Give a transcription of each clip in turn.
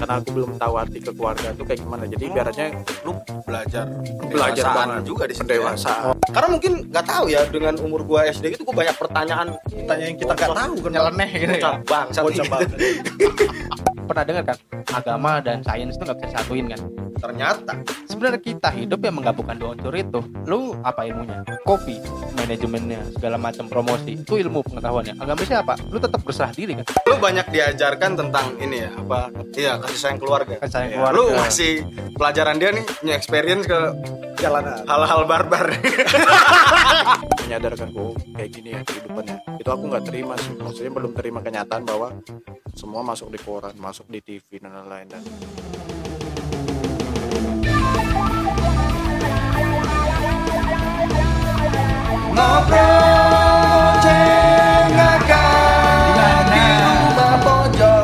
karena aku belum tahu arti kekeluargaan itu kayak gimana jadi ibaratnya lu belajar belajar banget juga di ya. pendewasaan karena mungkin nggak tahu ya dengan umur gua SD itu gua banyak pertanyaan Tanya yang kita nggak tahu kan nyeleneh gitu ya. bang Bocah banget. Pernah dengar kan agama dan sains itu nggak bisa disatuin kan? ternyata Sebenarnya kita hidup yang menggabungkan dua unsur itu. Lu apa ilmunya? Kopi, manajemennya, segala macam promosi. Itu ilmu pengetahuannya. Agama siapa? Lu tetap berserah diri kan? lu banyak diajarkan tentang ini ya apa iya kasih sayang keluarga Kasih sayang keluarga. lu masih pelajaran dia nih punya experience ke jalanan hal-hal barbar. Menyadarkan kok kayak gini ya kehidupannya. Itu aku nggak terima sih. Maksudnya belum terima kenyataan bahwa semua masuk di koran masuk di TV dan lain-lain dan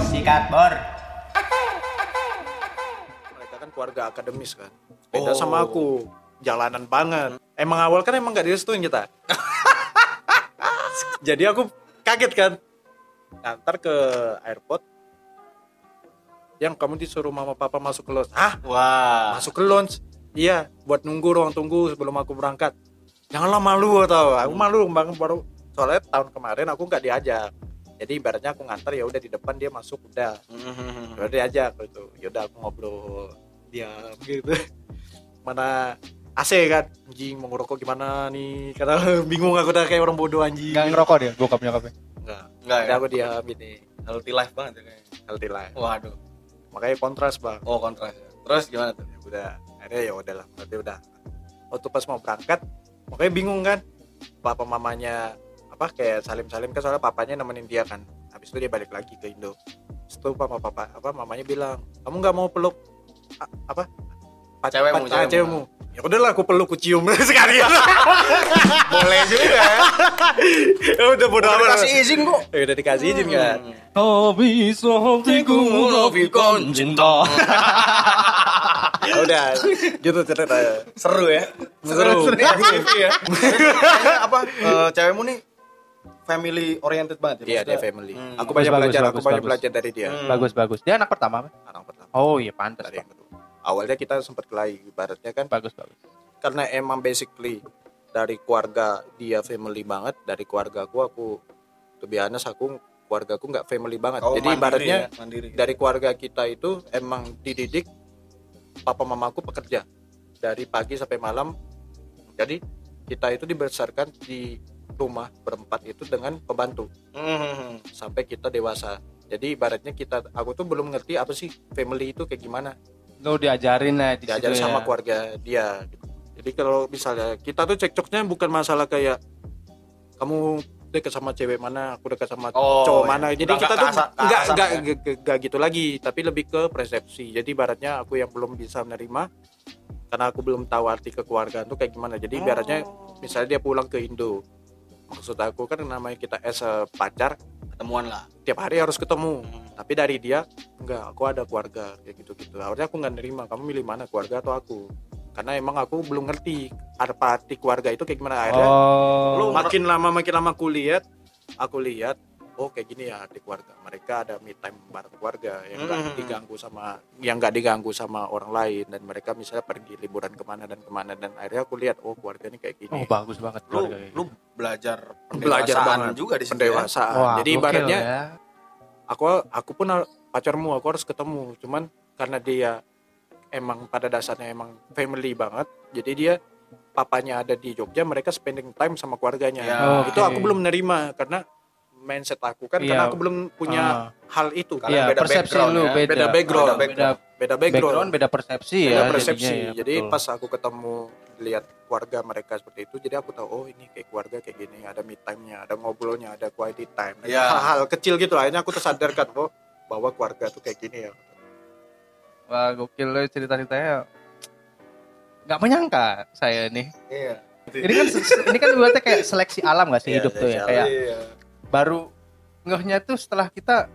Sikat bor. mereka kan keluarga akademis kan. Beda sama aku jalanan banget. Emang awal kan emang nggak direstuin kita. Jadi aku kaget kan? Ngantar ke airport. Yang kamu disuruh mama papa masuk ke lounge. Ah wah. Masuk ke lounge? Iya buat nunggu ruang tunggu sebelum aku berangkat. Janganlah malu tau. Aku malu bang. Baru soalnya tahun kemarin aku nggak diajak. Jadi ibaratnya aku ngantar ya udah di depan dia masuk udah. Mhm. udah diajak gitu. Yaudah aku ngobrol diam gitu. Mana AC kan. Anjing mau ngerokok gimana nih? Karena bingung aku udah kayak orang bodoh anjing. Gak ngerokok dia, bokap nyokapnya. enggak Enggak ada ya? aku diam ini healthy life banget ya kayaknya. Healthy life. Waduh. Makanya kontras bang. Oh kontras ya. terus gimana tuh? Ya udah akhirnya ya udahlah berarti udah. Waktu pas mau berangkat makanya bingung kan? Papa mamanya apa kayak salim salim kan soalnya papanya nemenin dia kan. Habis itu dia balik lagi ke Indo. Itu papa papa apa mamanya bilang kamu nggak mau peluk a- apa pac- Cewekmu, cewekmu. Ya udahlah aku peluk aku cium. Sekalian. Boleh juga ya. Ya udah bodo udah amat. kasih izin kok ya udah dikasih izin kan? Tapi hatiku munafikan cinta ya udah gitu ceritanya. Seru ya. Seru. ya. Apa eh, cewekmu nih family oriented banget ya iya dia family. Hmm. aku banyak bagus, belajar aku bagus, banyak bagus. belajar dari dia. Hmm. Bagus bagus. Dia anak pertama kan? anak pertama. Oh iya pantas. dari yang kedua awalnya kita sempat kelahi ibaratnya kan. Bagus bagus. karena emang basically dari keluarga dia family banget dari keluarga aku aku honest aku keluarga aku nggak family banget. Oh, jadi mandiri ibaratnya ya, mandiri. dari keluarga kita itu emang dididik papa mamaku pekerja. Dari pagi sampai malam. Jadi kita itu dibesarkan di rumah berempat itu dengan pembantu. Mhm. sampai kita dewasa. Jadi ibaratnya kita aku tuh belum ngerti apa sih family itu kayak gimana Lu diajarin lah di diajar situ sama ya. keluarga dia gitu. jadi kalau misalnya kita tuh cekcoknya bukan masalah kayak kamu dekat sama cewek mana aku dekat sama Oh, cowok iya. mana jadi Udah kita tuh nggak ya? nggak- nggak gitu lagi tapi lebih ke persepsi jadi ibaratnya aku yang belum bisa menerima karena aku belum tahu arti kekeluargaan tuh kayak gimana jadi ibaratnya Oh. misalnya dia pulang ke Indo maksud aku kan namanya kita as a pacar ketemuan lah tiap hari harus ketemu Hmm. tapi dari dia enggak aku ada keluarga kayak gitu gitu akhirnya aku nggak nerima kamu milih mana keluarga atau aku karena emang aku belum ngerti apa arti keluarga itu kayak gimana akhirnya Oh. lu makin lama makin lama aku lihat aku lihat oh kayak gini ya arti keluarga mereka ada me time bareng keluarga yang nggak Hmm. diganggu sama yang nggak diganggu sama orang lain. Dan mereka misalnya pergi liburan ke mana dan ke mana. Dan akhirnya aku lihat oh keluarga ini kayak gini. Oh bagus banget lu keluarga kayak lu belajar belajar banget. juga di situ ya. pendewasaan. Wah, jadi ibaratnya ya. aku aku pun pacarmu aku harus ketemu. Cuman karena dia emang pada dasarnya emang family banget jadi dia papanya ada di Jogja mereka spending time sama keluarganya. Ya, itu oke. aku belum nerima karena mindset aku kan Iya. karena aku belum punya Ah. hal itu Karena Iya, beda persepsi background lu ya. beda. Beda background. Beda, beda beda background, background, beda persepsi beda ya. persepsi jadinya ya, jadi betul. pas aku ketemu lihat keluarga mereka seperti itu jadi aku tahu oh ini kayak keluarga kayak gini ada me time-nya ada ngobrolnya ada quality time Iya. hal-hal kecil gitu lah akhirnya aku tersadarkan oh bahwa keluarga tuh kayak gini ya Wah gokil lo cerita-ceritanya nggak menyangka saya nih iya ini kan ini kan berarti kayak seleksi alam gak sih Iya, hidup tuh ya kayak iya baru ngehnya tuh setelah kita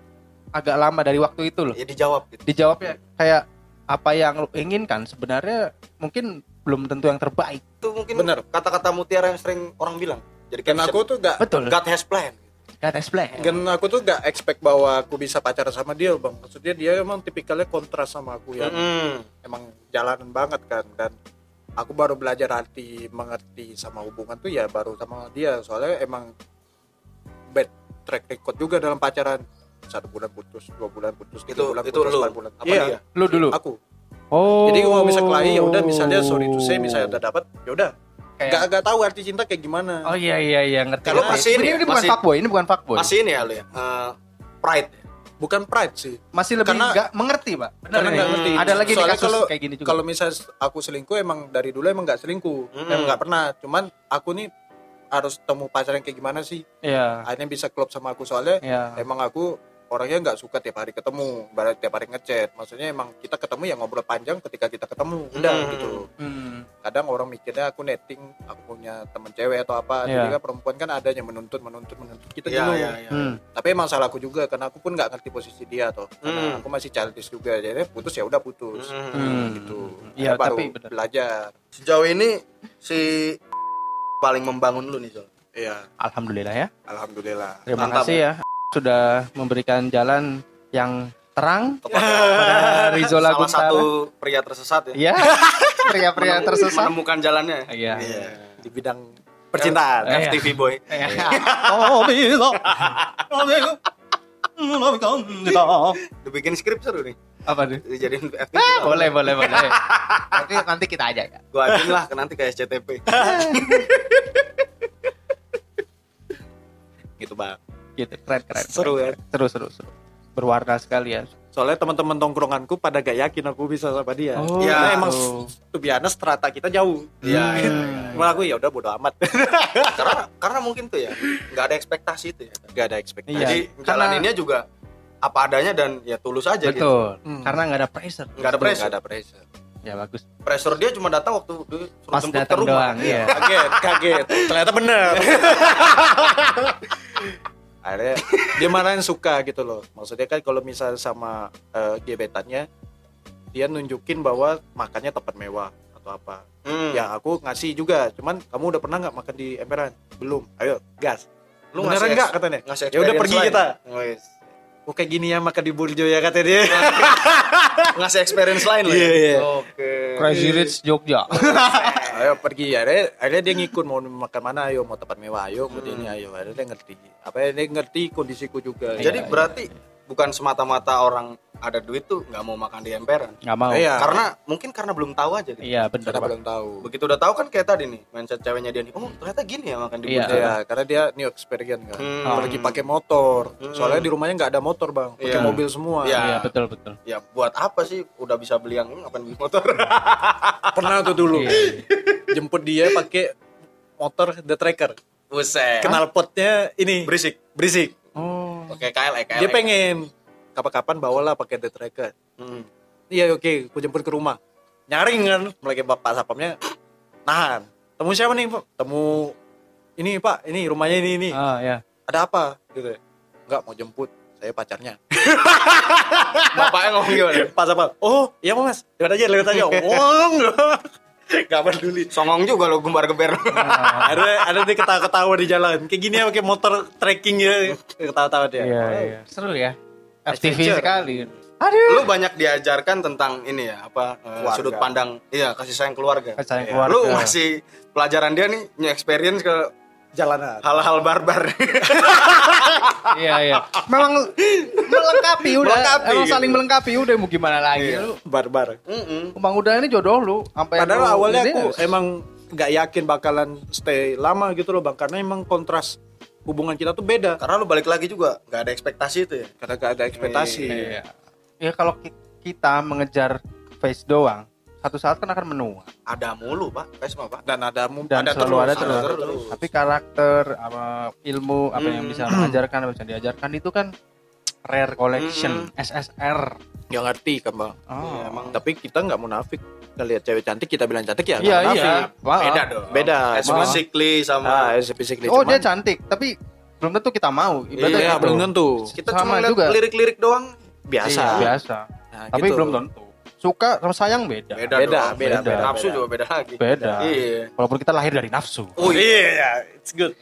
agak lama dari waktu itu loh ya dijawab gitu dijawabnya kayak apa yang lo inginkan sebenarnya mungkin belum tentu yang terbaik. Itu mungkin Bener. kata-kata mutiara yang sering orang bilang. Jadi Dan aku tuh gak Betul. God has plan. Kan explain. Dan aku tuh gak expect bahwa aku bisa pacaran sama dia bang Maksudnya dia emang tipikalnya kontras sama aku ya Mm-mm. Emang jalanan banget kan Dan aku baru belajar arti mengerti sama hubungan tuh ya baru sama dia Soalnya emang bad track record juga dalam pacaran Satu bulan putus, dua bulan putus, tiga Itu bulan itu putus, lu. empat bulan Apa Iya, dia? Lu dulu. aku Oh. Jadi kalau bisa kelahi ya udah misalnya sorry to say misalnya udah dapat ya udah Kayak- Gak, gak tahu arti cinta kayak gimana Oh iya iya iya ngerti. Kalau masih ini ini, ini bukan fuckboy, ini bukan fuckboy. Masih ini ya lu ya. eh, pride. Bukan pride sih masih lebih Karena- nggak mengerti, Pak. Benar karena nggak ngerti. Ada lagi nih Soalnya kasus kalau kayak gini juga. kalau misalnya aku selingkuh emang dari dulu emang nggak selingkuh, Mm. emang nggak pernah. Cuman aku nih harus temu pacar yang kayak gimana sih? Iya. Akhirnya bisa klop sama aku soalnya Iya. emang aku orangnya nggak suka tiap hari ketemu, baru tiap hari ngechat. Maksudnya emang kita ketemu ya ngobrol panjang ketika kita ketemu, udah Mm. gitu. Hmm. Kadang orang mikirnya aku netting, aku punya temen cewek atau apa. Iya. Jadi kan perempuan kan ada yang menuntut, menuntut, menuntut kita Iya dulu. iya iya. Hmm. Tapi emang salahku juga karena aku pun nggak ngerti posisi dia toh. Karena Hmm. aku masih childish juga. Jadi putus ya udah putus. Mm. Hmm. gitu. Iya, baru tapi benar. belajar. Sejauh ini si paling membangun lu nih, Zul. Iya, Alhamdulillah ya. alhamdulillah. Terima Mantap, kasih ya. Sudah memberikan jalan yang terang pada Rizal Salah Aguntara. satu pria tersesat ya. Iya. Pria-pria tersesat. Menemukan jalannya. Iya. Di bidang percintaan. Iya. FTV boy. Oh, bila. Dibikin skrip seru nih. Apa tuh? Dijadiin FTV. Ah, boleh, boleh, boleh. Nanti nanti kita aja ya. Gua ajakin lah ke nanti ke SCTP. Gitu, Bang. Gitu, keren, keren. Seru ya. Seru, seru, seru. Berwarna sekali ya. Soalnya teman-teman tongkronganku pada gak yakin aku bisa sama dia. Oh, Karena iya. emang tuh biasa strata kita jauh. Iya, iya. Hmm. Cuma aku ya udah bodo amat. karena karena mungkin tuh ya nggak ada ekspektasi itu ya. gak ada ekspektasi. Iya. Jadi karena- jalaninnya juga apa adanya dan ya tulus aja gitu. Betul. Hmm. Karena nggak ada pressure. Nggak ada pressure. Gak ada pressure. Ya bagus. Pressure dia cuma datang waktu dia suruh Pas jemput ke datang rumah. doang, iya. Kaget, kaget. Ternyata bener. Akhirnya dia malah yang suka gitu loh. Maksudnya kan kalau misal sama eh, gebetannya dia nunjukin bahwa makannya tempat mewah atau apa. Hmm. Ya aku ngasih juga. Cuman kamu udah pernah nggak makan di emperan? Belum. Ayo gas. Lu Beneran ngasih nggak katanya? Ya udah pergi lain. kita. Wes. Oh kayak gini ya makan di Burjo ya kata dia. Ngasih experience lain lah. Iya, ya? iya. Oke. Crazy Rich Jogja. ayo pergi ya. Akhirnya, akhirnya dia ngikut mau makan mana ayo mau tempat mewah ayo mau ini ayo. Akhirnya dia ngerti. Apa ya, dia ngerti kondisiku juga. Jadi Iya, berarti bukan semata-mata orang ada duit tuh nggak mau makan di emperan. Nggak mau. Iya. Karena mungkin karena belum tahu aja gitu. Iya, benar. karena belum tahu. Begitu udah tahu kan kayak tadi nih mindset ceweknya dia nih. Oh ternyata gini ya makan di Iya. Iya, karena dia new experience kan. Hmm. Pergi pakai motor. Hmm. Soalnya di rumahnya nggak ada motor, Bang. Pakai Iya. mobil semua. Iya. Iya, betul, betul. Ya buat apa sih udah bisa beli yang ngapain beli motor? Pernah tuh dulu. Iya, iya. Jemput dia pakai motor The Tracker. Buset. Kenal potnya ini berisik. berisik. Oke KLE KLE. Dia pengen kapan-kapan bawalah pakai The Tracker. Hmm. Iya oke, aku jemput ke rumah. Nyaring kan, mulai bapak sapamnya nahan. Temu siapa nih, Pak? Temu ini, Pak. Ini rumahnya ini ini. Ah, ya. Ada apa? Gitu. Enggak mau jemput. Saya pacarnya. Bapaknya ngomong gimana? Pas apa? Oh, iya Mas. Lewat aja, lewat aja. Wong. Gak peduli. Songong juga lo gembar gember. Ada ada dia ketawa-ketawa di jalan. Kayak gini ya pakai motor trekking ya. Ketawa-tawa dia. Iya, iya. Seru ya. FTV Adventure. sekali. lu banyak diajarkan tentang ini ya apa eh, Keluarga. sudut pandang iya kasih sayang keluarga. Kasih sayang Iya. keluarga. Lu ngasih pelajaran dia nih new experience ke Jalanan. hal-hal barbar. Iya, iya. Memang melengkapi udah. Melengkapi, Emang gitu. saling melengkapi udah mau gimana lagi Iya. lu. Barbar. Mm-mm. Bang udah ini jodoh lu sampai Padahal awalnya ini aku harus- emang nggak yakin bakalan stay lama gitu loh bang karena emang kontras hubungan kita tuh beda Karena lu balik lagi juga nggak ada ekspektasi itu ya. karena gak ada ekspektasi Iya. Ya kalau ki- kita mengejar face doang, satu saat kan akan menua. Ada mulu pak, kayak semua pak. dan ada mum- Dan ada selalu terus, ada terus. ada terus. Tapi karakter, apa ilmu, apa yang Hmm. bisa mengajarkan, apa yang bisa diajarkan itu kan rare collection, SSR. nggak ngerti kan bang Oh. Iya, emang tapi kita nggak munafik ngelihat cewek cantik kita bilang cantik ya Iya, munafik. iya. Beda dong. Beda. Physically sama ah Oh, cuman dia cantik, tapi belum tentu kita mau. Ibaratnya iya gitu. belum tentu kita Sama cuma lihat juga. lirik-lirik doang. biasa Iya, biasa. Nah, Tapi gitu. belum tentu. Suka sama sayang beda Beda, Beda, dong. beda, beda, Nafsu beda. juga beda lagi. beda Iya. walaupun kita lahir dari nafsu Oh iya. it's good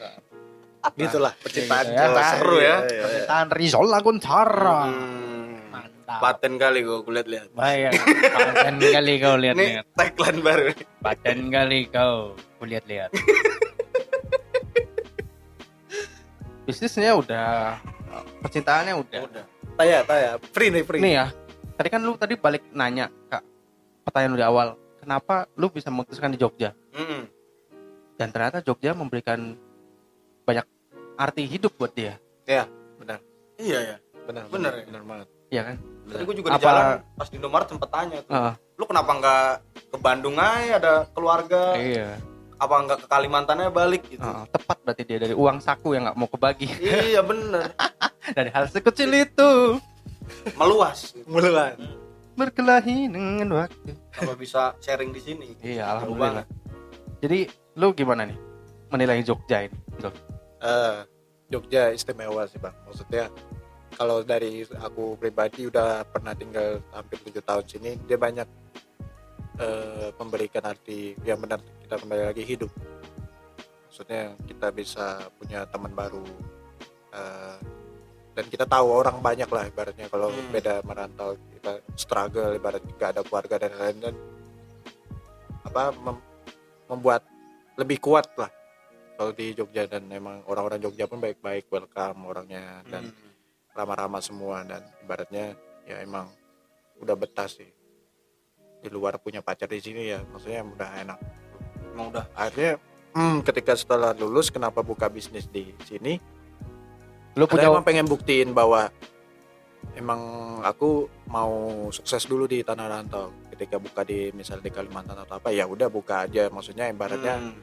gitulah percintaan Iya, Jawa. seru ya. Iya, iya. percintaan Rizal Laguntara Hmm. mantap Paten kali gue kulihat-lihat. Bayang, paten kali kau Ini lihat-lihat. tagline baru. Paten kali kau lihat-lihat. Bisnisnya udah, percintaannya udah. Udah. taya taya free nih free Nih ya, tadi kan lu tadi balik nanya kak, pertanyaan lu di awal, kenapa lu bisa memutuskan di Jogja? Mm-mm. Dan ternyata Jogja memberikan banyak arti hidup buat dia, benar Iya ya. benar Benar ya? benar banget ya kan? Tadi gue juga di Apa- jalan pas di Indomaret sempet tanya tuh. Heeh. Lu kenapa nggak ke Bandung aja ada keluarga? iya. Apa nggak ke Kalimantannya balik gitu? Heeh, tepat berarti dia dari uang saku yang nggak mau kebagi. iya bener. dari hal sekecil itu Meluas. muluan berkelahi dengan waktu. Kalau bisa sharing di sini. Iya, alhamdulillah. Jadi lu gimana nih menilai Jogja ini? Jog? Eh, Jogja istimewa sih bang maksudnya kalau dari aku pribadi udah pernah tinggal hampir tujuh tahun sini dia banyak eh, memberikan arti yang benar kita kembali lagi hidup maksudnya kita bisa punya teman baru eh, dan kita tahu orang banyak lah ibaratnya kalau Hmm. beda merantau kita struggle ibarat gak ada keluarga dan lain-lain dan apa mem- membuat lebih kuat lah kalau di Jogja dan memang orang-orang Jogja pun baik-baik welcome orangnya dan Hmm. ramah-ramah semua dan ibaratnya ya emang udah betah sih di luar punya pacar di sini ya maksudnya udah enak Emang udah. akhirnya hmm, ketika setelah lulus kenapa buka bisnis di sini Lu Karena punya emang pengen buktiin bahwa emang aku mau sukses dulu di tanah rantau ketika buka di misalnya di Kalimantan atau apa ya udah buka aja maksudnya ibaratnya Hmm.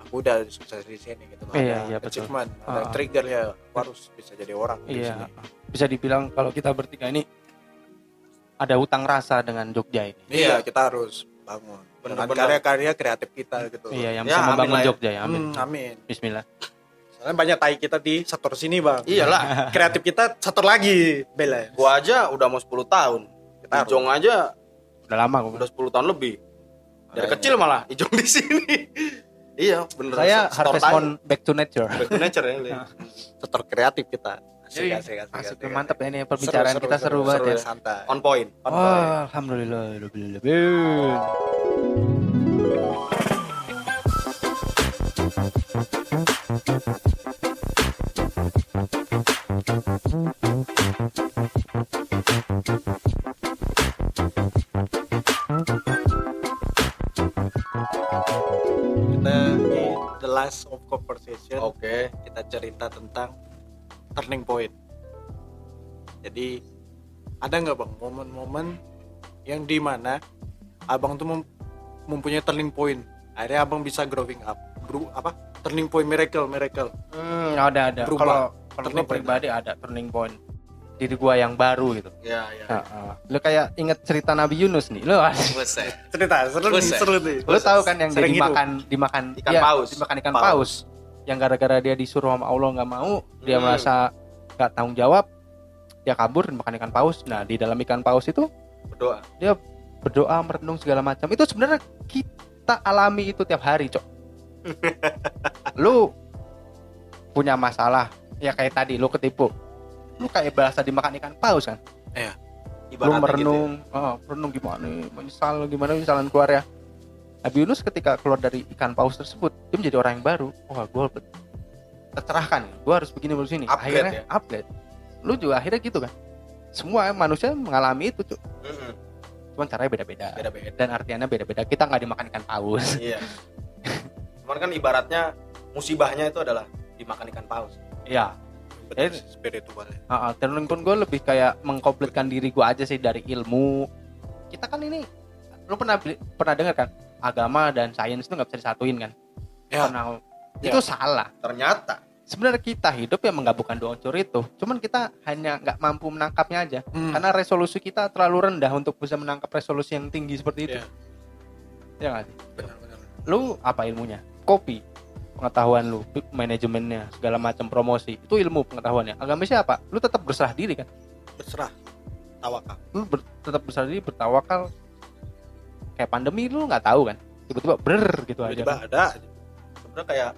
aku udah sukses di sini gitu loh. Iya, ada iya, betul. achievement ada Ah. trigger ya aku harus bisa jadi orang di iya sini bisa dibilang kalau kita bertiga ini ada utang rasa dengan Jogja ini. iya Iya. kita harus bangun dengan Bener-bener. karya-karya kreatif kita gitu Iya, yang Ya, bisa amin membangun ya. Jogja ya. Amin. Hmm, amin Bismillah. Soalnya banyak tai kita di sektor sini bang Iyalah. kreatif kita satu lagi bela Gua aja udah mau 10 tahun. Kita. Ijong aja Udah lama kok. udah 10 tahun lebih. Dari Makanya. kecil malah Ijong di sini. iya, bener. Saya Harvest. Moon Back to Nature. Back to nature ya. Li. sektor kreatif kita asik asik asik, Asik, asik, mantap ya ini pembicaraan kita seru, banget ya. santai On point. On Wah, point. alhamdulillah. alhamdulillah. Cerita tentang turning point jadi ada nggak bang momen-momen yang di mana abang tuh mem- mempunyai turning point akhirnya abang bisa growing up Bro, apa turning point miracle miracle Hmm, ada ada. Kalau kalau Turning point. pribadi ada turning point diri gua yang baru gitu. Iya, iya. Heeh. Lu kayak inget cerita Nabi Yunus nih. Lu cerita seru nih seru nih lu tahu kan yang dia Sering hidup. dimakan dimakan Ikan iya, paus. dimakan ikan Paus. paus. Yang gara-gara dia disuruh sama Allah nggak mau, dia Hmm. merasa nggak tanggung jawab, dia kabur dan makan ikan paus. Nah, di dalam ikan paus itu Berdoa. berdoa merenung segala macam. Itu sebenarnya kita alami itu tiap hari, Cok. lu punya masalah, ya kayak tadi lu ketipu. Lu kayak berasa dimakan ikan paus kan? lu Ibaratnya gitu ya. merenung, oh, merenung gimana, menyesal gimana misalnya keluar ya. Nabi Yunus ketika keluar dari ikan paus tersebut, dia menjadi orang yang baru. Wah, gue tercerahkan, gue harus begini begini sini. Upgrade akhirnya ya? upgrade. Lu juga akhirnya gitu kan? Semua manusia mengalami itu. Mm-mm. Cuman caranya beda-beda. Beda-beda. Dan artiannya beda-beda. Kita nggak dimakan ikan paus. Iya. Cuman kan ibaratnya musibahnya itu adalah dimakan ikan paus. Iya. Betul, Eh. spiritual ya. Uh, turning point gue lebih kayak mengkomplitkan diri gue aja sih dari ilmu. Kita kan ini, lu pernah pernah dengar kan? Agama dan sains itu nggak bisa disatuin kan? Ya. Pernah- Ya. itu salah. Ternyata Sebenarnya kita hidup yang menggabungkan dua unsur itu. Cuman kita hanya nggak mampu menangkapnya aja. Hmm. Karena resolusi kita terlalu rendah untuk bisa menangkap resolusi yang tinggi seperti itu. Iya. Ya nggak sih? benar-benar Lu apa ilmunya? Kopi, pengetahuan lu, manajemennya, segala macam promosi. Itu ilmu pengetahuannya. Agama siapa? Lu tetap berserah diri kan? berserah tawakal lu ber- tetap berserah diri bertawakal kayak pandemi lu nggak tahu kan? Tiba-tiba ber gitu aja tiba-tiba ada sebenarnya kayak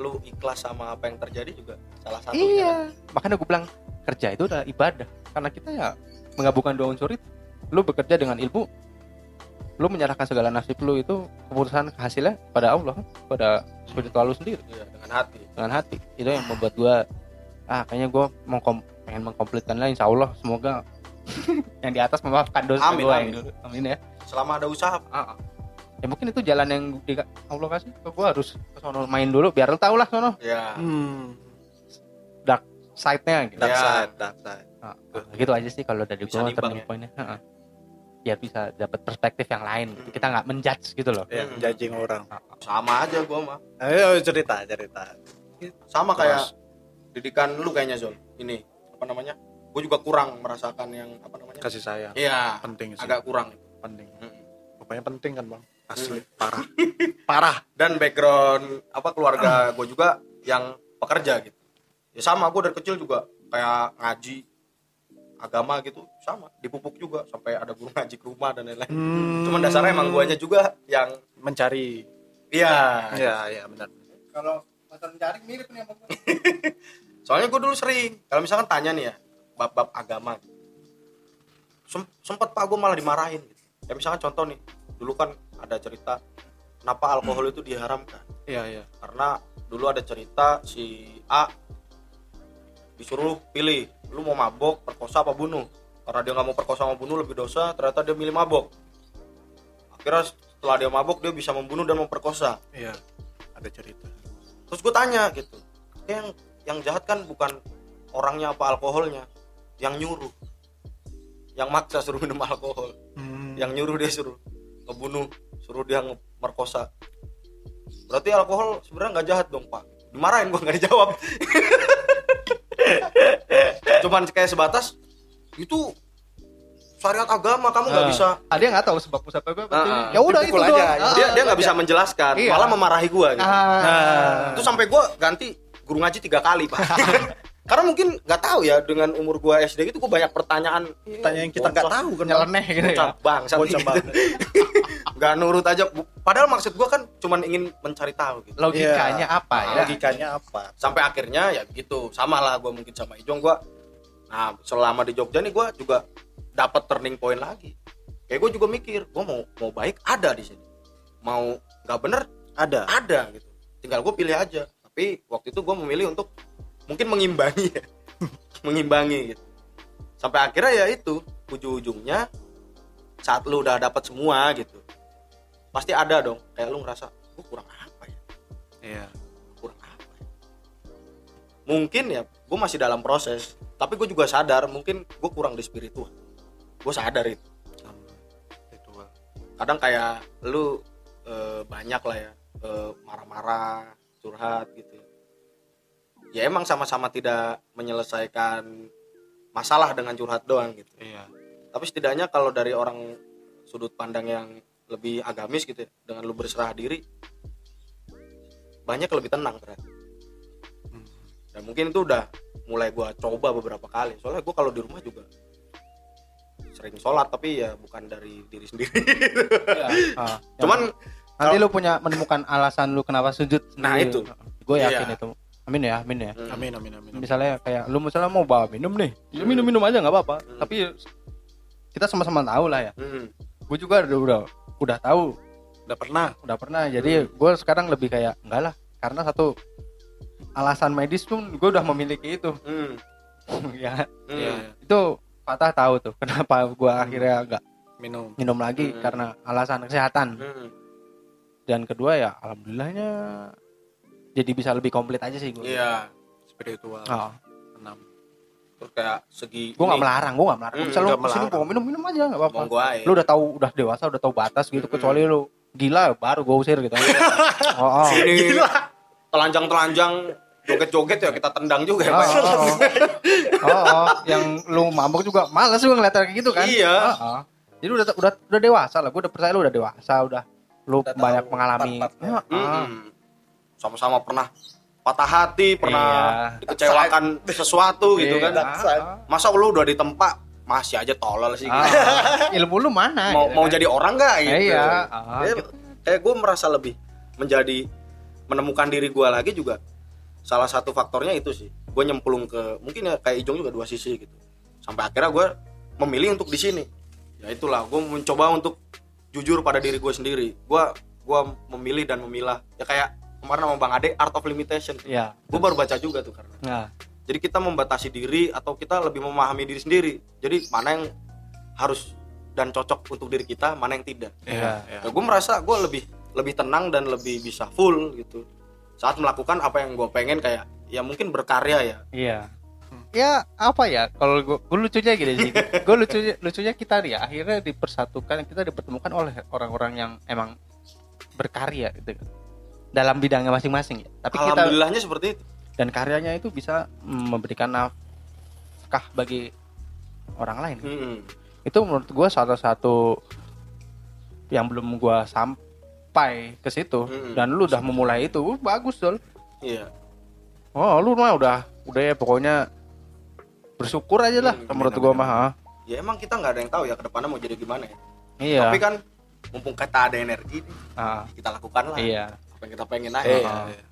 lu ikhlas sama apa yang terjadi juga salah satu iya. makanya gue bilang kerja itu adalah ibadah. Karena kita ya menggabungkan dua unsur itu. Lu bekerja dengan ilmu lu menyerahkan segala nasib lu itu keputusan hasilnya pada Allah pada spiritual lu sendiri. Iya, dengan hati. Dengan hati. Itu yang membuat gua ah kayaknya gua mau kom- pengen mengkomplitkan lah insya Allah semoga yang di atas memaafkan dosa Amin, gua. amin. amin ya selama ada usaha. Ah, ah. ya mungkin itu jalan yang di Allah kasih. Ke gua harus ke sono main dulu biar lu tahu lah sono. Ya. Hmm. side-nya gitu. Dark Ya. side dark side. Ah, gitu aja sih kalau dari nimbang turning ya. pointnya. Heeh. biar bisa dapat perspektif yang lain gitu. kita nggak menjudge gitu loh. Ya Hmm. judging orang. Sama aja gua mah. Ayo cerita cerita. Sama kayak Terus. didikan lu kayaknya Zul. Ini apa namanya? Gue juga kurang merasakan yang apa namanya? Kasih sayang. Iya. Penting sih. Agak kurang penting pokoknya penting kan bang? Asli. Hmm. parah. Parah. Dan background apa keluarga gue juga yang pekerja gitu. Ya sama gue dari kecil juga kayak ngaji agama gitu. Sama dipupuk juga sampai ada guru ngaji ke rumah dan lain-lain. Hmm. cuman dasarnya emang guanya juga yang mencari. Iya. Ya ya benar. Kalau masalah mencari mirip nih sama gue. soalnya gue dulu sering kalau misalkan tanya nih ya bab-bab agama. Sem- sempet pak gue malah dimarahin gitu. Ya misalkan contoh nih dulu kan ada cerita kenapa alkohol itu diharamkan? Iya iya. Karena dulu ada cerita si A disuruh pilih lu mau mabok perkosa apa bunuh? Karena dia nggak mau perkosa sama bunuh lebih dosa ternyata dia milih mabok. Akhirnya setelah dia mabok dia bisa membunuh dan memperkosa. Iya ada cerita. Terus gue tanya gitu yang yang jahat kan bukan orangnya apa alkoholnya yang nyuruh. Yang maksa suruh minum alkohol. Hmm. Yang nyuruh dia suruh ngebunuh suruh dia ngemerkosa berarti alkohol sebenarnya nggak jahat dong pak dimarahin gua nggak dijawab cuman kayak sebatas itu syariat agama kamu nggak Ah. bisa ada yang nggak tahu sebab sebab apa Ah, ah. ya udah itu doang. aja. Ah, dia dia ah, nggak bisa menjelaskan Iya. malah memarahi gua gitu ah. Nah. itu sampai gua ganti guru ngaji tiga kali pak karena mungkin nggak tahu ya dengan umur gua SD gitu gua banyak pertanyaan. Tanya yang kita nggak tahu kan Bang. nyeleneh gitu ya. Gitu. banget. nggak nurut aja. Padahal maksud gua kan cuman ingin mencari tahu gitu. Logikanya Iya. apa ya? Logikanya apa? Sampai akhirnya ya gitu. Sama lah gue mungkin sama Ijong gue nah selama di Jogja nih gue juga dapat turning point lagi. Kayak gue juga mikir gue mau mau baik ada di sini. Mau nggak bener ada. ada gitu. Tinggal gue pilih aja. Tapi waktu itu gue memilih untuk mungkin mengimbangi ya. Mengimbangi gitu. Sampai akhirnya ya itu ujung-ujungnya saat lu udah dapat semua gitu pasti ada dong. Kayak lu ngerasa gue kurang apa ya? Iya. Kurang apa ya? mungkin ya gue masih dalam proses tapi gue juga sadar mungkin gue kurang di spiritual. Gue sadar itu. Kadang kayak lu eh, banyak lah ya eh, marah-marah curhat gitu ya emang sama-sama tidak menyelesaikan masalah dengan curhat doang gitu iya tapi setidaknya kalau dari orang sudut pandang yang lebih agamis gitu ya, dengan lu berserah diri banyak lebih tenang ternyata Hmm. dan mungkin itu udah mulai gua coba beberapa kali soalnya gua kalau di rumah juga sering sholat tapi ya bukan dari diri sendiri Ah, cuman nanti lu punya menemukan alasan lu kenapa sujud Nah, sendiri. itu. gue yakin Iya. itu amin ya amin ya. Hmm, amin amin amin, amin. misalnya kayak lu misalnya mau bawa minum nih. Ya minum minum aja nggak apa-apa. Hmm. tapi kita sama-sama tahu lah ya. Hmm, gue juga udah udah udah tahu. Udah pernah. Udah pernah. Jadi gue sekarang lebih kayak enggak lah karena satu alasan medis pun gue udah memiliki itu. Hmm, ya. Hmm. iya itu patah tahu tuh kenapa gue akhirnya nggak minum. minum lagi Hmm. karena alasan kesehatan. Hmm. dan kedua ya alhamdulillahnya jadi bisa lebih komplit aja sih gue iya spiritual oh, enam terus kayak segi gue nggak melarang gue nggak melarang Hmm, bisa lu ke sini bawa minum minum aja nggak apa-apa lu udah tahu udah dewasa udah tahu batas gitu Mm-mm. kecuali lu gila baru gue usir gitu oh, oh. sini telanjang-telanjang joget-joget ya kita tendang juga ya Oh, Pak. oh, oh. Oh, oh. yang lu mabok juga males juga ngeliat kayak gitu kan Iya. Oh, oh. jadi udah udah udah dewasa lah gue udah percaya lu udah dewasa udah lu Udah banyak mengalami part-partnya. Oh, oh. Mm-mm. Sama-sama pernah patah hati pernah Iya. dikecewakan sesuatu gitu Iya. kan. Ah, masa lu udah ditempa masih aja tolol sih. Ah, ilmu lu mana mau gitu mau kan? jadi orang nggak gitu? Iya. Ah, Ya, gitu. kayak gue merasa lebih menjadi menemukan diri gue lagi juga. Salah satu faktornya itu sih. Gue nyemplung ke mungkin ya kayak Ijong juga dua sisi gitu. Sampai akhirnya gue memilih untuk di sini. Ya itulah gue mencoba untuk jujur pada diri gue sendiri. Gue gue memilih dan memilah. Ya kayak kemarin sama Bang Ade Art of Limitation Iya. gue baru baca juga tuh karena Nah, jadi kita membatasi diri atau kita lebih memahami diri sendiri jadi mana yang harus dan cocok untuk diri kita mana yang tidak Iya. ya. ya, gue merasa gue lebih lebih tenang dan lebih bisa full gitu saat melakukan apa yang gue pengen kayak ya mungkin berkarya ya Iya. Ya apa ya kalau gue, gue lucunya gini sih. gue lucunya lucunya kita nih ya akhirnya dipersatukan kita dipertemukan oleh orang-orang yang emang berkarya gitu kan. Dalam bidangnya masing-masing ya. Tapi kita alhamdulillahnya seperti itu dan karyanya itu bisa memberikan nafkah bagi orang lain. Mm-mm. Itu menurut gue salah satu yang belum gue sampai ke situ Mm-mm. dan lu udah memulai itu uh, bagus dol. iya Oh, lu mah udah udah ya pokoknya bersyukur aja lah Hmm, menurut amin, mah. ah. ya emang kita nggak ada yang tahu ya ke depannya mau jadi gimana ya Iya. tapi kan mumpung kita ada energi nih, Ah, kita lakukan lah iya. Apa yang kita pengen aja Iya, Ah. iya.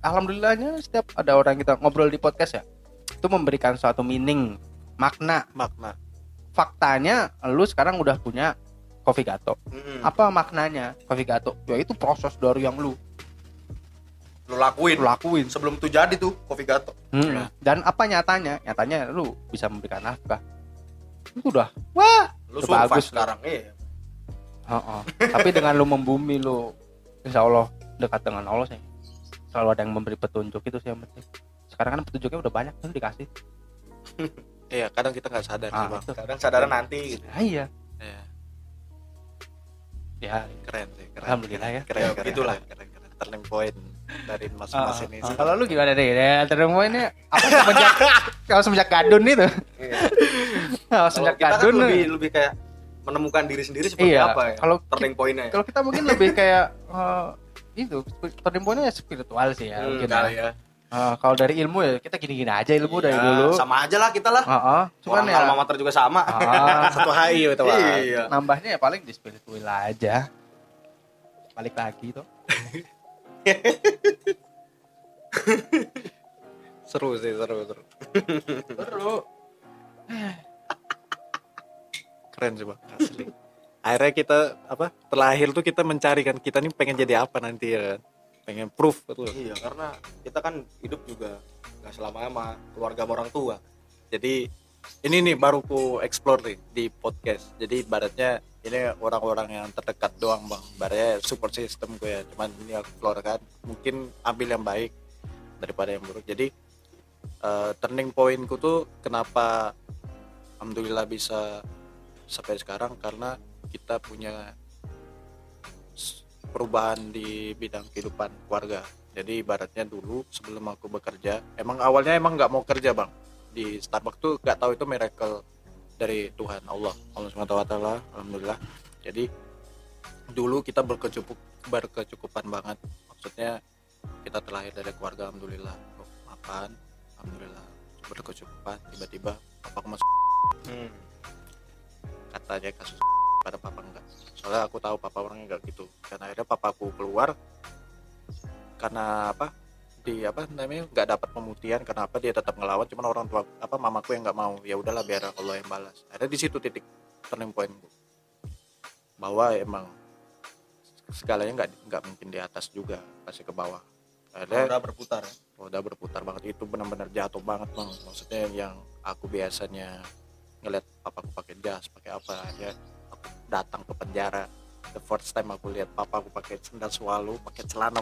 Alhamdulillahnya setiap ada orang kita ngobrol di podcast ya, itu memberikan suatu meaning, makna. makna Faktanya lu sekarang udah punya Coffee Gato. Mm-mm. Apa maknanya Coffee Gato? Ya itu proses dari yang lu, lu lakuin lu lakuin. sebelum itu jadi tuh kopi gato Hmm. Ya. Dan apa nyatanya? Nyatanya lu bisa memberikan nafkah. Itu udah. Wah. lu bagus, sekarang iya Heeh. Tapi dengan lu membumi lu insya Allah dekat dengan Allah sih. Selalu ada yang memberi petunjuk itu sih yang penting. Sekarang kan petunjuknya udah banyak tuh dikasih. iya kadang kita nggak sadar sih Ah, itu. kadang sadar nanti gitu Ah, iya. Iya, Ya, keren sih keren Alhamdulillah ya. keren, Ya, keren, begitulah. keren, keren, turning point dari mas Ah, mas ini ah. sih Kalau lu gimana deh? Ya, terima ini apa semenjak kalau semenjak kadun itu? Iya. Kalau Kalau semenjak kita kan lebih lebih kayak menemukan diri sendiri seperti Iya, apa ya kalau turning pointnya ya kalau kita mungkin lebih kayak eh, itu turning point-nya spiritual sih ya Hmm, mungkin kali ya. ya. Eh, kalau dari ilmu ya kita gini-gini aja ilmu dari Iya, dulu. sama aja lah kita lah. Heeh. Cuman orang ya alma mater juga sama. Ah, satu HI itu bang iya. Nambahnya ya paling di spiritual aja. Balik lagi tuh seru sih seru seru. Seru. Keren sih bang asli akhirnya kita apa terlahir tuh kita mencari kan kita nih pengen jadi apa nanti ya kan? Pengen proof betul. Iya karena kita kan hidup juga nggak selama sama keluarga orang tua. Jadi ini nih baru ku explore nih di podcast. Jadi ibaratnya ini orang-orang yang terdekat doang bang. Ibaratnya support system gue ya. Cuman ini aku keluarkan. Mungkin ambil yang baik daripada yang buruk. Jadi eh, turning pointku tuh kenapa alhamdulillah bisa sampai sekarang? Karena kita punya perubahan di bidang kehidupan keluarga. Jadi ibaratnya dulu sebelum aku bekerja emang awalnya emang nggak mau kerja bang. Di Starbucks tuh gak tahu itu miracle dari Tuhan Allah Allah SWT Alhamdulillah. Jadi dulu kita berkecukup berkecukupan banget. Maksudnya kita terlahir dari keluarga Alhamdulillah. Makan Alhamdulillah. Berkecukupan tiba-tiba papa masuk. Hmm. katanya kasus pada papa enggak. Soalnya aku tahu papa orangnya enggak gitu. Dan akhirnya papaku keluar karena apa di apa namanya nggak dapat pemutihan kenapa dia tetap ngelawan. Cuman orang tua apa mamaku yang nggak mau. Ya udahlah biar Allah yang balas. Ada di situ titik turning point bahwa emang segalanya nggak nggak mungkin di atas juga pasti ke bawah. Ada udah berputar ya. udah berputar banget. Itu benar-benar jatuh banget bang maksudnya yang aku biasanya ngeliat papaku pakai jas pakai apa ya aku datang ke penjara. The first time aku lihat papaku pakai sendal swallow pakai celana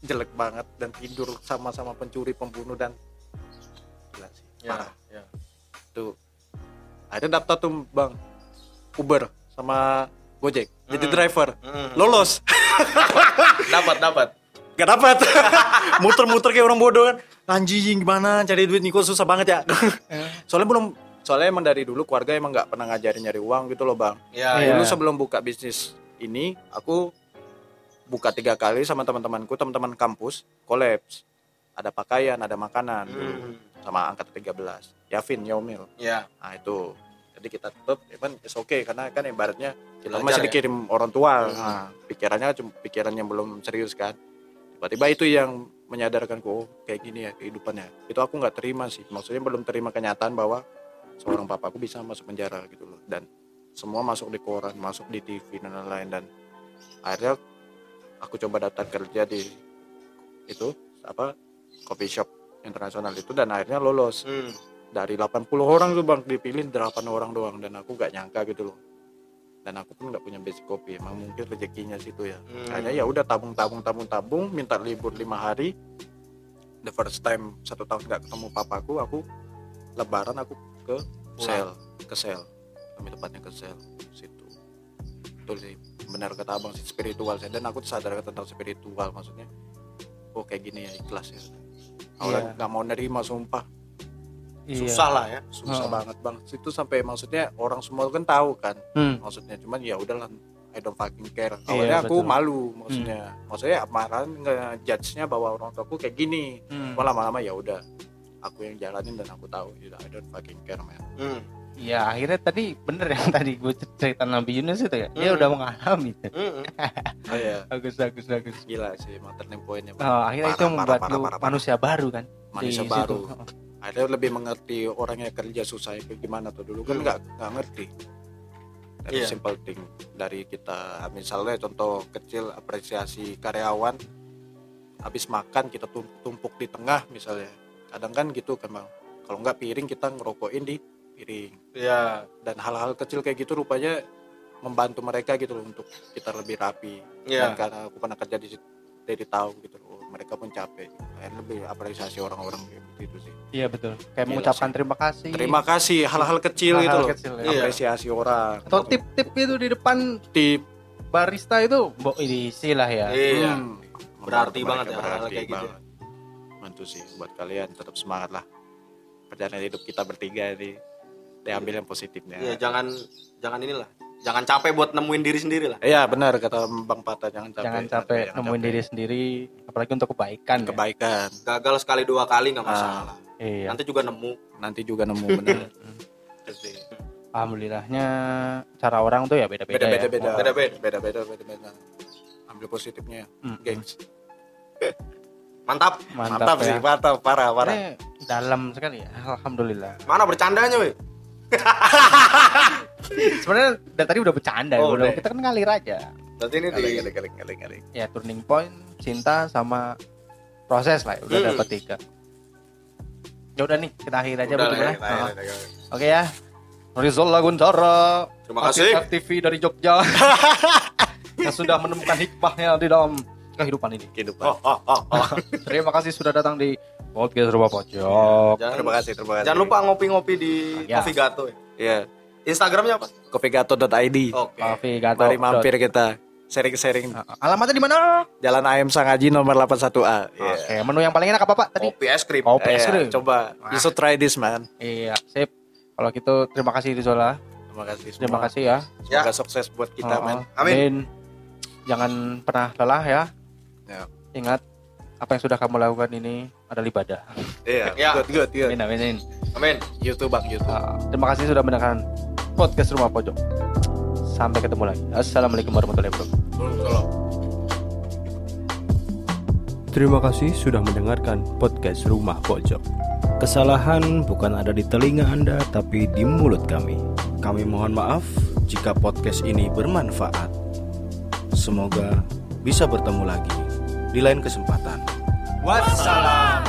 jelek banget dan tidur sama-sama pencuri pembunuh dan gila sih ya, parah. ya. tuh akhirnya daftar tuh bang Uber sama Gojek. Jadi Hmm. driver. Hmm. lolos. Dapat dapat. Gak dapat. Muter-muter kayak orang bodoh kan. Anjing gimana? Cari duit Niko susah banget ya? Soalnya belum soalnya emang dari dulu keluarga emang nggak pernah ngajarin nyari uang gitu loh bang. Ya Iya. dulu sebelum buka bisnis ini aku buka tiga kali sama teman-temanku teman-teman kampus kolaps. Ada pakaian ada makanan. Hmm. sama angkat 13 Yavin Yaumil. Ya nah itu. Jadi kita tutup cuman it's okay karena kan ibaratnya kita Belajar masih ya? dikirim orang tua. Hmm. nah, pikirannya cuma pikiran yang belum serius kan. Tiba-tiba itu yang menyadarkanku oh kayak gini ya kehidupannya. Itu aku nggak terima sih. Maksudnya belum terima kenyataan bahwa seorang papaku bisa masuk penjara gitu loh. Dan semua masuk di koran masuk di TV dan lain-lain. Dan akhirnya aku coba daftar kerja di itu apa coffee shop internasional itu dan akhirnya lolos. Hmm. dari 80 orang tuh bang dipilih 8 orang doang dan aku gak nyangka gitu loh. Dan aku pun nggak punya basic kopi emang mungkin rezekinya situ ya. Hmm. Kayaknya ya udah tabung tabung tabung tabung minta libur lima hari. The first time satu tahun nggak ketemu papaku aku lebaran aku ke sel. ke sel. Kami tepatnya ke sel. Situ. Betul sih. Benar kata abang sih spiritual sih. Dan aku sadar tentang spiritual maksudnya oh kayak gini ya ikhlas ya. Awalnya Iya. nggak mau nerima sumpah. Iya. susah lah ya. Susah Oh. banget bang. Itu sampai maksudnya orang semua kan tahu kan. Hmm. maksudnya cuman ya udahlah I don't fucking care. Iya, awalnya aku betul. Hmm. malu maksudnya. Maksudnya marahan nge-judge nya bahwa orang tuaku kayak gini. Hmm. lama-lama ya udah aku yang jalanin dan aku tahu ya I don't fucking care man Hmm. Ya akhirnya tadi bener yang tadi gue cerita Nabi Yunus itu ya. Dia Hmm. udah mengalami itu. Hmm. oh iya Bagus bagus bagus. gila sih emang turning pointnya Bang. Oh, akhirnya itu Parah, membuat parah, lu parah, parah, parah. manusia baru kan. manusia di baru situ. akhirnya lebih mengerti orang yang kerja susah kayak gimana tuh dulu kan Hmm. nggak nggak ngerti dari Iya. simple thing dari kita misalnya contoh kecil apresiasi karyawan habis makan kita tum- tumpuk di tengah misalnya kadang kan gitu kan bang kalau nggak piring kita ngerokokin di piring ya dan hal-hal kecil kayak gitu rupanya membantu mereka gitu loh untuk kita lebih rapi ya dan karena aku pernah kerja di situ jadi tahu gitu loh mereka pun capek Akhirnya lebih apresiasi orang-orang kayak begitu sih Iya betul. Kayak Gila mengucapkan sih. terima kasih. terima kasih hal-hal kecil Hal-hal gitu loh kecil, ya. Iya. apresiasi orang Atau tip-tip itu di depan tip barista itu bo ini lah ya. iya Hmm. Berarti banget ya hal-hal berarti kayak gitu. Bantu sih buat kalian tetap semangat lah perjalanan hidup kita bertiga ini diambil yang positifnya Iya, jangan jangan inilah jangan capek buat nemuin diri sendiri lah Iya benar kata Bang Pata jangan capek. Jangan capek Jangan nemuin capek. diri sendiri apalagi untuk kebaikan. ya. Kebaikan. gagal sekali dua kali nggak masalah Iya. nanti juga nemu Nanti juga nemu benar. Alhamdulillahnya cara orang tuh ya beda-beda Beda-beda ya. beda. Beda-beda. Beda-beda beda-beda. Ambil positifnya, Hmm. gengs. mantap Mantap, sih, ya. mantap, parah, parah. Ini dalam sekali ya. Alhamdulillah. mana bercandanya weh Sebenarnya dari tadi udah bercanda Oh, udah. Kita kan ngalir aja. berarti ini di Galing, galing, galing, galing, galing. Ya turning point cinta sama proses lah ya. Udah Hmm. dapat tiga. Ya udah nih kita akhir aja Udah ya. ya. Oke ya. Rizal Laguntara. Terima kasih. TV dari Jogja. yang sudah menemukan hikmahnya di dalam kehidupan ini. Kehidupan. oh oh oh, oh. Terima kasih sudah datang di podcast Rumah Pojok. jangan, Terima kasih, terima kasih. jangan lupa ngopi-ngopi di Ya. Coffee Gato ya. Iya. Instagramnya apa Kopigato.id. oke Coffee Gato. Mari mampir kita sharing-sharing Ah, Alamatnya di mana? Jalan AM Sangaji nomor 81A. Iya. Oke, menu yang paling enak apa Pak tadi? kopi es krim Kopi es Iya, krim. coba you should try this man. Iya, sip. Kalau gitu terima kasih Rizola. Terima kasih semua. Terima kasih ya. Semoga sukses buat kita, Oh, man. Amin. Dan Jangan pernah lelah ya. Ya. Ingat apa yang sudah kamu lakukan ini adalah ibadah. Iya, Ya. good, good, good. Amin, amin, amin. amin YouTube bang, YouTube. Ah, terima kasih sudah mendengarkan podcast Rumah Pojok. Sampai ketemu lagi. Assalamualaikum warahmatullahi wabarakatuh. Terima kasih sudah mendengarkan podcast Rumah Pojok. Kesalahan bukan ada di telinga Anda, tapi di mulut kami. Kami mohon maaf jika podcast ini bermanfaat. Semoga bisa bertemu lagi di lain kesempatan. wassalam